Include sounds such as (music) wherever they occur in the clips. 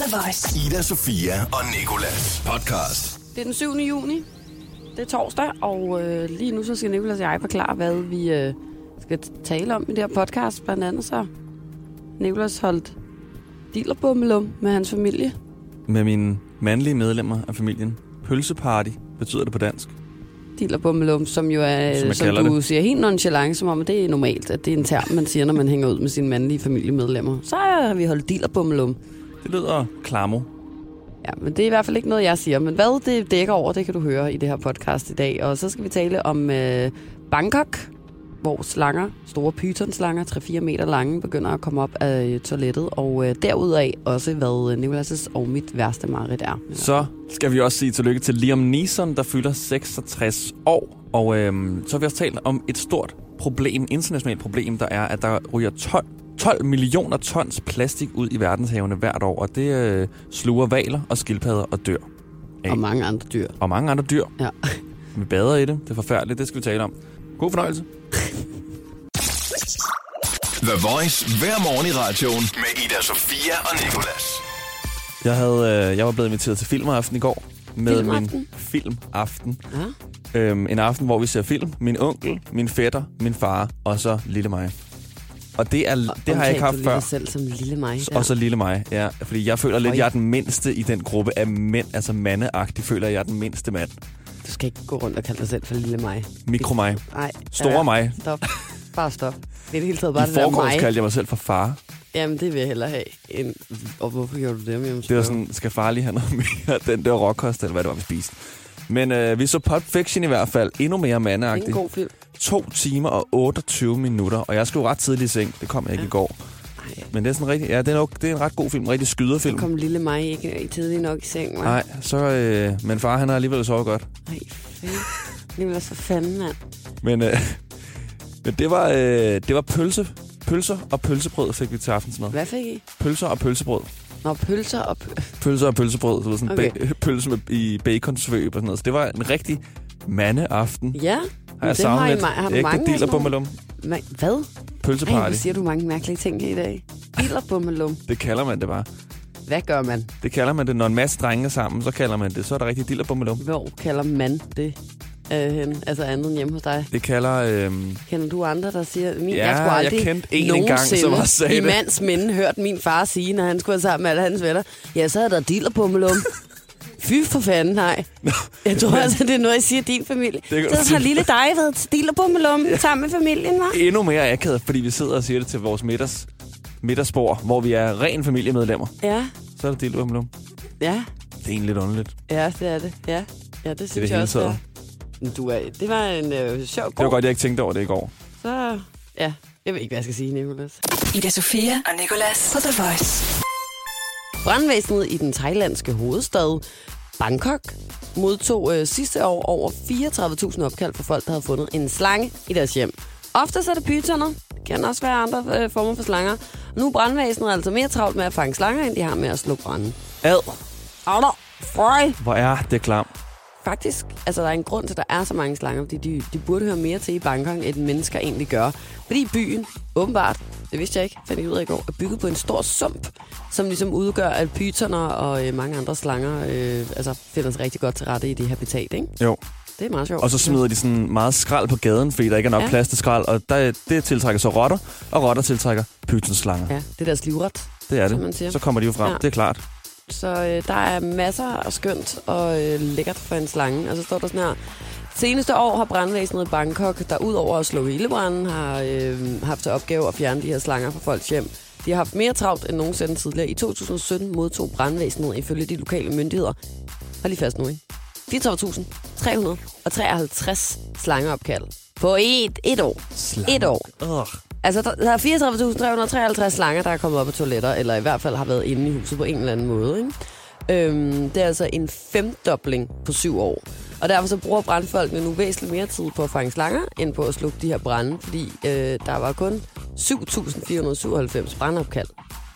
The Voice. Ida, Sofia og Nikolas podcast. Det er den 7. juni. Det er torsdag, og øh, lige nu så skal Nicolas og jeg forklare, hvad vi øh, skal tale om i det her podcast. Blandt andet så Nicolas holdt dealerbummelum med hans familie. med mine mandlige medlemmer af familien. Pølseparty betyder det på dansk. Dealerbummelum, som jo er, Som som, du det. siger helt nonchalant, som om det er normalt, at det er en term, man siger, når man hænger ud med sine mandlige familiemedlemmer. Så har vi holdt dealerbummelum. Det lyder klamo. Ja, men det er i hvert fald ikke noget, jeg siger. Men hvad det dækker over, det kan du høre i det her podcast i dag. Og så skal vi tale om øh, Bangkok, hvor slanger, store pythonslanger, 3-4 meter lange, begynder at komme op af øh, toilettet. Og øh, derudaf også, hvad øh, Nicolas' og mit værste mareridt er. Så skal vi også sige tillykke til Liam Neeson, der fylder 66 år. Og øhm, så har vi også talt om et stort problem, internationalt problem, der er, at der ryger 12, 12 millioner tons plastik ud i verdenshavene hvert år. Og det øh, sluger valer og skildpadder og dør. Og mange andre dyr. Og mange andre dyr. Ja. (laughs) Vi bader i det. Det er forfærdeligt. Det skal vi tale om. God fornøjelse. (laughs) The Voice hver morgen i radioen med Ida, Sofia og Nikolas. Jeg, havde, øh, jeg var blevet inviteret til filmaften i går. Med Filmaften? min filmaften. Ja. Øhm, en aften, hvor vi ser film. Min onkel, min fætter, min far og så lille mig. Og det, er, det har jeg ikke haft du før. dig selv som lille mig. Der. Og så lille mig, ja. Fordi jeg føler lidt, Oj. jeg er den mindste i den gruppe af mænd. Altså mandeagtig føler jeg, jeg er den mindste mand. Du skal ikke gå rundt og kalde dig selv for lille mig. Mikro mig. Nej. Store mig. Stop. Bare stop. Det er det hele taget bare I det der mig. kaldte jeg mig selv for far. Jamen, det vil jeg hellere have. End... Og hvorfor gjorde du det? Jamen, Det var sådan, skal far lige have noget (laughs) mere den der råkost, eller hvad det var, vi spiste. Men øh, vi så Pulp Fiction i hvert fald. Endnu mere det er en mandeagtigt. god film. 2 timer og 28 minutter, og jeg skulle ret tidligt i seng. Det kom jeg ikke Ja. i går. Ej, Men det er sådan rigtig, ja, det er, nok, det er en ret god film, en rigtig skyderfilm. kom lille mig ikke i tidlig nok i seng, hva'? Nej, så, øh, men far han har alligevel sovet godt. Ej, fedt. Det vil så fanden, mand. Men, øh, (laughs) men det var, øh, det var pølse, pølser og pølsebrød fik vi til aftensmad. Hvad fik I? Pølser og pølsebrød. Nå, pølser og... P- (laughs) Pølser og pølsebrød. Var sådan okay. ba- (laughs) pølse med, i baconsvøb og sådan noget. Så det var en rigtig mandeaften. ja, Har jeg savnet lidt. har Ægte dealer? Ma- Hvad? Ej, Pølseparty. hvor siger du mange mærkelige ting i dag. Dealer på malum. Det kalder man det bare. Hvad gør man? Det kalder man det, når en masse drenge er sammen, så kalder man det. Så er der rigtig dealer på malum. Hvor kalder man det? Øh, hen? Altså andet end hjemme hos dig. Det kalder... Øhm, Kender du andre, der siger... Min, Ja, jeg, skulle jeg aldrig kendte en engang, som også sagde i det. mands minde hørt min far sige, når han skulle være sammen med alle hans venner. Ja, så havde der dealer på malum. (laughs) Fy for fanden, nej. Jeg tror altså, det er noget, jeg siger din familie. du Så har lille dig været til dealer på malum sammen med familien, var? endnu mere akavet, fordi vi sidder og siger det til vores middags, middagsbord, hvor vi er ren familiemedlemmer. Ja, Så er det malum. ja, Det er egentlig lidt underligt. ja, det er det. Ja, ja det synes det jeg også, det er. Du er, det var en øh, sjov Det var god. godt, jeg ikke tænkte over det i går. Så, ja, jeg ved ikke, hvad jeg skal sige, Nicolas. Ida Sofia og Nicolas på The Voice. Brandvæsenet i den thailandske hovedstad Bangkok modtog øh, sidste år over 34.000 opkald fra folk, der havde fundet en slange i deres hjem. Ofte så er det pytoner. Det kan også være andre øh, former for slanger. Nu er brandvæsenet altså mere travlt med at fange slanger, end de har med at slukke branden. Ad, Alder, frøj! hvor er det klamt. Faktisk, altså der er en grund til, at der er så mange slanger, fordi de, de burde høre mere til i Bangkok, end mennesker egentlig gør. Fordi byen, åbenbart, det vidste jeg ikke, fandt jeg ud af i går, er bygget på en stor sump, som ligesom udgør, at pytoner og øh, mange andre slanger øh, altså, finder sig rigtig godt til rette i det habitat, ikke? Jo. Det er meget sjovt. Og så smider de sådan meget skrald på gaden, fordi der ikke er nok Ja. plads til skrald. Og der, det tiltrækker så rotter, og rotter tiltrækker pytonslanger. Ja. Det er deres livret. Det er som man det. siger. Så kommer de jo frem, ja. det er klart. Så øh, der er masser af skønt og øh, lækkert for en slange. Og så står der sådan her. Seneste år har brandvæsenet i Bangkok, der udover at slukke ildebranden, har øh, haft til opgave at fjerne de her slanger fra folks hjem. De har haft mere travlt end nogensinde tidligere. I 2017 modtog brandvæsenet ifølge de lokale myndigheder, hold lige fast nu, ikke? 34.353 slangeopkald på et, et år. Slange. Et år. Ugh. Altså, der, er 34.353 slanger, der er kommet op på toiletter, eller i hvert fald har været inde i huset på en eller anden måde. Ikke? Øhm, det er altså en femdobling på syv år. Og derfor så bruger brandfolkene nu væsentligt mere tid på at fange slanger, end på at slukke de her brænde, fordi øh, der var kun 7.497 brandopkald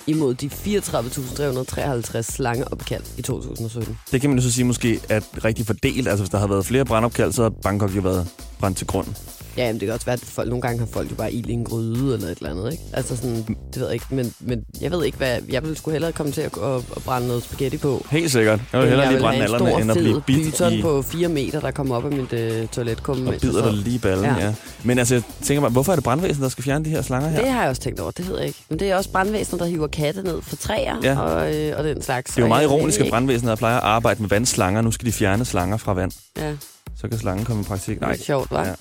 imod de 34.353 slangeopkald i 2017. Det kan man jo så sige måske er rigtig fordelt. Altså hvis der har været flere brandopkald, så har Bangkok jo været brændt til grund. Ja, men det kan også være, at folk, nogle gange har folk jo bare ild i en gryde eller et eller andet, ikke? Altså sådan, det ved jeg ikke, men, men jeg ved ikke, hvad... Jeg ville sgu hellere komme til at, at, at brænde noget spaghetti på. Helt sikkert. Jeg vil hellere lige brænde nallerne, end at blive bidt i... på 4 meter, der kommer op af mit øh, toiletkumme. Og jeg bider dig lige i ballen, ja. Ja. Men altså, jeg tænker mig, hvorfor er det brandvæsen, der skal fjerne de her slanger her? Det har jeg også tænkt over, det ved jeg ikke. Men det er også brandvæsener, der hiver katte ned fra træer Ja. og, øh, og den slags. Det er jo meget jeg ironisk, at brandvæsenet plejer at arbejde med vandslanger. Nu skal de fjerne slanger fra vand. Ja, Så kan slangen komme i praktik. det Nej, er sjovt, hva'? Ja.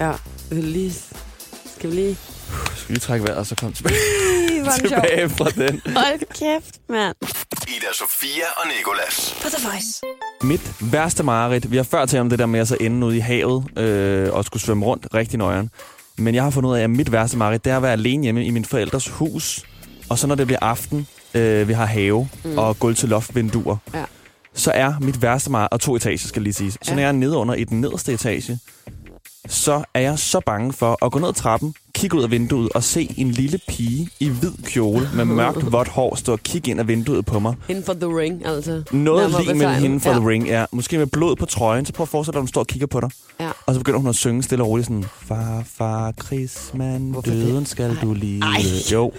Ja. Vil du lige... Skal vi lige... skal vi lige trække vejret, og så komme tilbage, (laughs) er det tilbage fra den. Hold kæft, mand. Ida Sofia og Nikolas. På The Voice. Mit værste mareridt. Vi har før talt om det der med at så ende ude i havet øh, og skulle svømme rundt rigtig nøjeren. Men jeg har fundet ud af, at mit værste mareridt, det er at være alene hjemme i min forældres hus. Og så når det bliver aften, øh, vi har have mm. og gulv til loft vinduer. Ja. Så er mit værste mareridt, og to etager skal lige sige. Så Ja. når jeg er nede under i den nederste etage, så er jeg så bange for at gå ned ad trappen, kigge ud af vinduet og se en lille pige i hvid kjole med mørkt, vådt hår stå og kigge ind af vinduet på mig. Inden for The Ring, altså. Noget lige med hende fra ja. The Ring, ja. Måske med blod på trøjen, så prøv at forestille dig, at hun står og kigger på dig. Ja. Og så begynder hun at synge stille og roligt sådan, Far, far, det? døden skal du lide. Ej. Jo.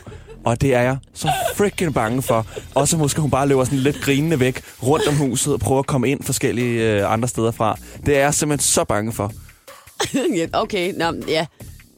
Og det er jeg så freaking bange for. Og så måske hun bare løber sådan lidt grinende væk rundt om huset og prøver at komme ind forskellige øh, andre steder fra. Det er jeg simpelthen så bange for. (laughs) Okay, Nå, ja.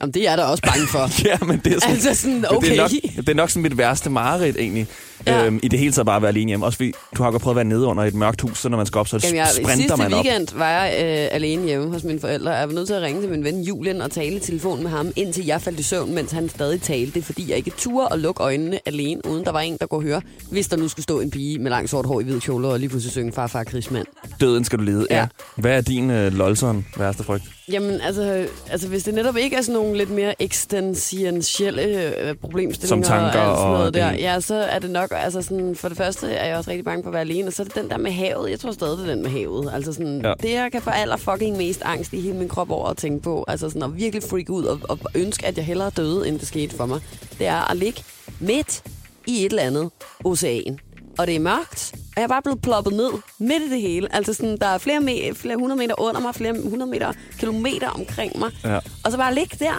Jamen, det er jeg da også bange for. (laughs) Ja, men det er sådan, altså sådan, okay. Det er, nok, det er nok sådan mit værste mareridt, egentlig. Ja. Øhm, I det hele taget bare at være alene hjemme. Også fordi, du har godt prøvet at være nede under et mørkt hus, så når man skal op, så Jamen, jeg, sprinter sidste man op. weekend var jeg øh, alene hjemme hos mine forældre. Jeg var nødt til at ringe til min ven Julian og tale i telefon med ham, indtil jeg faldt i søvn, mens han stadig talte. Fordi, jeg ikke turde at lukke øjnene alene, uden der var en, der kunne høre, hvis der nu skulle stå en pige med langt sort hår i hvid kjole og lige pludselig synge farfar krigsmand. Døden skal du lide. Ja. Ja. Hvad er din øh, lolson værste frygt? Jamen, altså, altså, hvis det netop ikke er sådan nogle lidt mere eksistentielle øh, problemstillinger Som tanker og, alt sådan og noget der, det- ja, så er det nok, altså sådan, for det første er jeg også rigtig bange for at være alene, og så er det den der med havet. Jeg tror stadig, det er den med havet. Altså sådan, ja. Det jeg kan få aller fucking mest angst i hele min krop over at tænke på, altså sådan at virkelig freak ud og, og ønske, at jeg hellere døde, end det skete for mig, det er at ligge midt i et eller andet ocean. Og det er mørkt, og jeg er bare blevet ploppet ned midt i det hele. Altså sådan, der er flere, me- flere hundrede meter under mig, flere hundrede meter, kilometer omkring mig. Ja. Og så bare ligge der.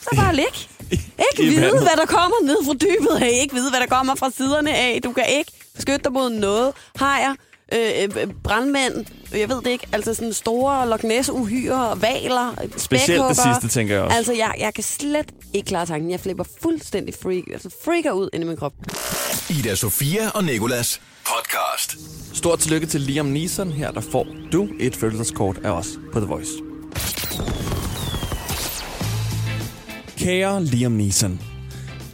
Så bare ligge. (laughs) Ikke I vide, vandet. hvad der kommer ned fra dybet af. Ikke vide, hvad der kommer fra siderne af. Du kan ikke beskytte dig mod noget. Hajer, øh, øh, brandmænd, jeg ved det ikke, altså sådan store Loch Ness-uhyre, valer, Specielt det sidste, tænker jeg også. Altså, jeg, jeg kan slet ikke klare tanken. Jeg flipper fuldstændig freak, altså freaker ud inde i min krop. Ida Sofia og Nikolas podcast. Stort tillykke til Liam Neeson. Her der får du et fødselskort af os på The Voice. Kære Liam Neeson.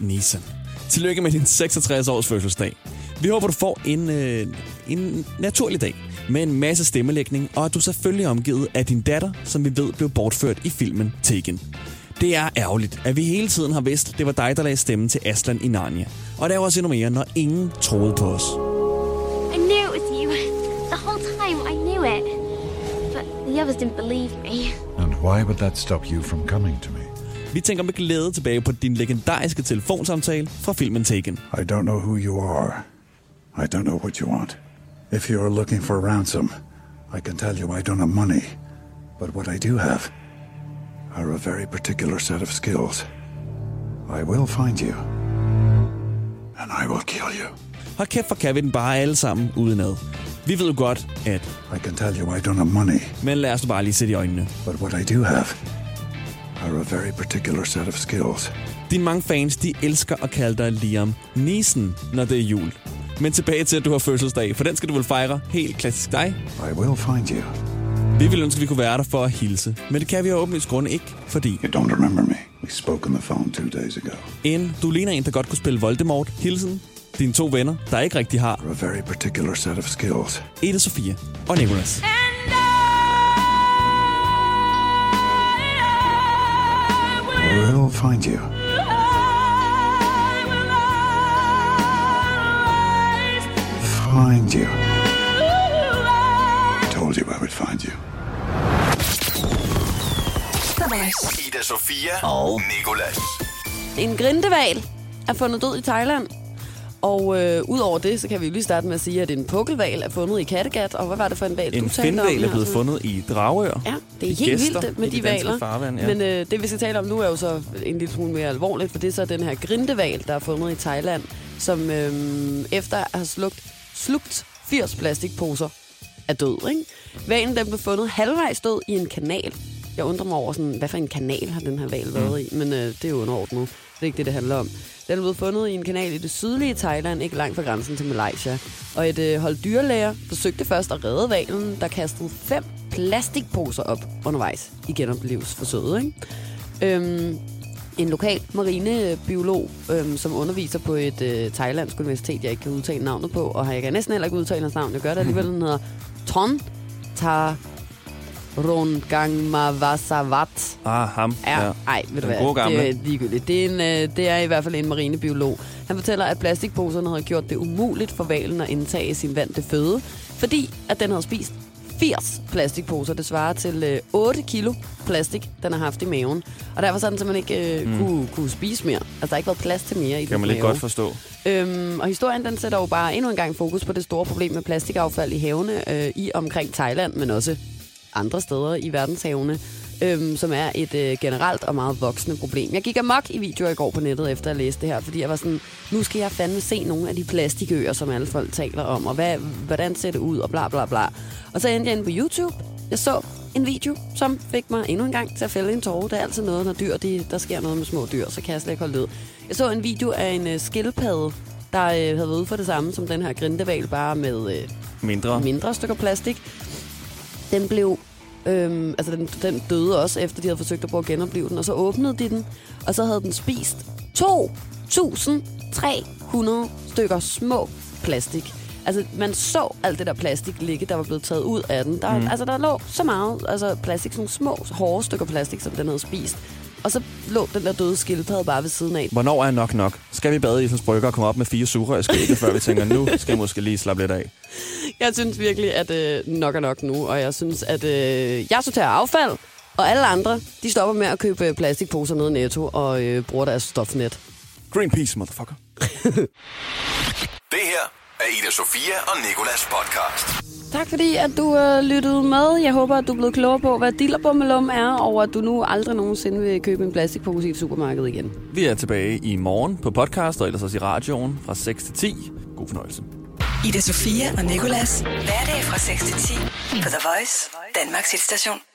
Neeson. Tillykke med din 66-års fødselsdag. Vi håber, du får en, øh, en naturlig dag med en masse stemmelægning, og at du selvfølgelig er omgivet af din datter, som vi ved blev bortført i filmen Taken. Det er ærgerligt, at vi hele tiden har vidst, det var dig, der lagde stemme til Aslan i Narnia. Og der er også endnu mere, når ingen troede på os. I knew it was you. The whole time, I knew it. But the others didn't believe me. And why would that stop you from coming to me? Vi tænker med glæde tilbage på din legendariske telefonsamtale fra filmen Taken. I don't know who you are. I don't know what you want. If you're looking for ransom, I can tell you I don't have money. But what I do have are a very particular set of skills. I will find you. And I will kill you. Hold kæft, for kan vi den bare alle sammen udenad. Vi ved jo godt, at... I can tell you I don't have money. Men lad os bare lige sætte i øjnene. But what I do have are a very particular set of skills. Dine mange fans, de elsker at kalde dig Liam Neeson, når det er jul. Men tilbage til, at du har fødselsdag, for den skal du vel fejre helt klassisk dig. I will find you. Vi ville ønske, at vi kunne være der for at hilse. Men det kan vi jo åbenlyst grunde ikke, fordi You don't remember me. We spoke on the phone two days ago. en, du ligner en, der godt kunne spille Voldemort. Hilsen, dine to venner, der ikke rigtig har A very particular set of skills. Eda Sofia og Nicolas. I will find you. Find you. I told you I would find you. Ida Sofia og Nikolas. En grindeval er fundet død i Thailand. Og øh, udover det, så kan vi jo lige starte med at sige, at en pukkelval er fundet i Kattegat. Og hvad var det for en val, En du talte om? finval er blevet fundet i Dragør. Ja, det er helt Gæster vildt med de valer. farvand, ja. Men øh, det, vi skal tale om nu, er jo så en lille smule mere alvorligt, for det er så den her grindeval, der er fundet i Thailand, som øh, efter at have slugt, slugt 80 plastikposer er død. Ikke? Valen den blev fundet halvvejs død i en kanal. Jeg undrer mig over, sådan, hvad for en kanal har den her val været i, men øh, det er jo underordnet. Det er ikke det, det handler om. Den er blevet fundet i en kanal i det sydlige Thailand, ikke langt fra grænsen til Malaysia. Og et øh, hold dyrlæger forsøgte først at redde valen, der kastede fem plastikposer op undervejs i genoplevelsesforsøget. Ikke? Øhm, en lokal marinebiolog, øhm, som underviser på et øh, thailandsk universitet, jeg ikke kan udtale navnet på, og jeg kan næsten heller ikke udtale hans navn. Jeg gør det alligevel, den hedder Ton Tarongangmavasavat. Ah, ham. Ja, ej, ved du hvad, gamle. det er ligegyldigt. Det er, en, øh, det er i hvert fald en marinebiolog. Han fortæller, at plastikposerne havde gjort det umuligt for valen at indtage sin vante føde, fordi at den havde spist 80 plastikposer. Det svarer til øh, 8 kilo plastik, den har haft i maven. Og derfor så har den simpelthen ikke øh, mm. kunne, kunne spise mere. Altså, der har ikke været plads til mere i Kan den man lidt mave. godt forstå. Øhm, og historien den sætter jo bare endnu en gang fokus på det store problem med plastikaffald i havene øh, i omkring Thailand, men også andre steder i verdenshavene, øhm, som er et øh, generelt og meget voksende problem. Jeg gik amok i videoer i går på nettet efter at læse det her, fordi jeg var sådan, nu skal jeg fandme se nogle af de plastikøer, som alle folk taler om, og hvad, hvordan ser det ud, og bla bla bla. Og så endte jeg inde på YouTube. Jeg så en video, som fik mig endnu en gang til at fælde en tårer. Det er altid noget, når dyr, de, der sker noget med små dyr, så kan jeg slet ikke holde ud. Jeg så en video af en øh, skildpadde, der øh, havde været ude for det samme som den her grindeval, bare med øh, Mindre. mindre stykker plastik. Den blev... Øhm, altså, den, den døde også, efter de havde forsøgt at prøve at genopleve den. Og så åbnede de den, og så havde den spist 2.300 stykker små plastik. Altså, man så alt det der plastik ligge, der var blevet taget ud af den. Der, mm. Altså, der lå så meget altså, plastik, sådan små, hårde stykker plastik, som den havde spist. Og så lå den der døde skildpadde bare ved siden af. Hvornår er nok nok? Skal vi bade i Islands Brygger og komme op med fire sugerør i skægget, før vi tænker, nu skal jeg måske lige slappe lidt af? Jeg synes virkelig, at øh, nok er nok nu, og jeg synes, at øh, jeg sorterer affald, og alle andre, de stopper med at købe plastikposer nede i Netto og øh, bruger deres stofnet. Greenpeace, motherfucker. (laughs) Det her er Ida Sofia og Nikolas podcast. Tak fordi, at du øh, lyttede med. Jeg håber, at du er blevet klogere på, hvad dillerbummelum er, og at du nu aldrig nogensinde vil købe en plastikpose i et supermarked igen. Vi er tilbage i morgen på podcast, og ellers også i radioen fra 6 til 10. God fornøjelse. Ida Sofia og Nikolas. Hverdag fra 6 til 10 på The Voice, Danmarks hitstation.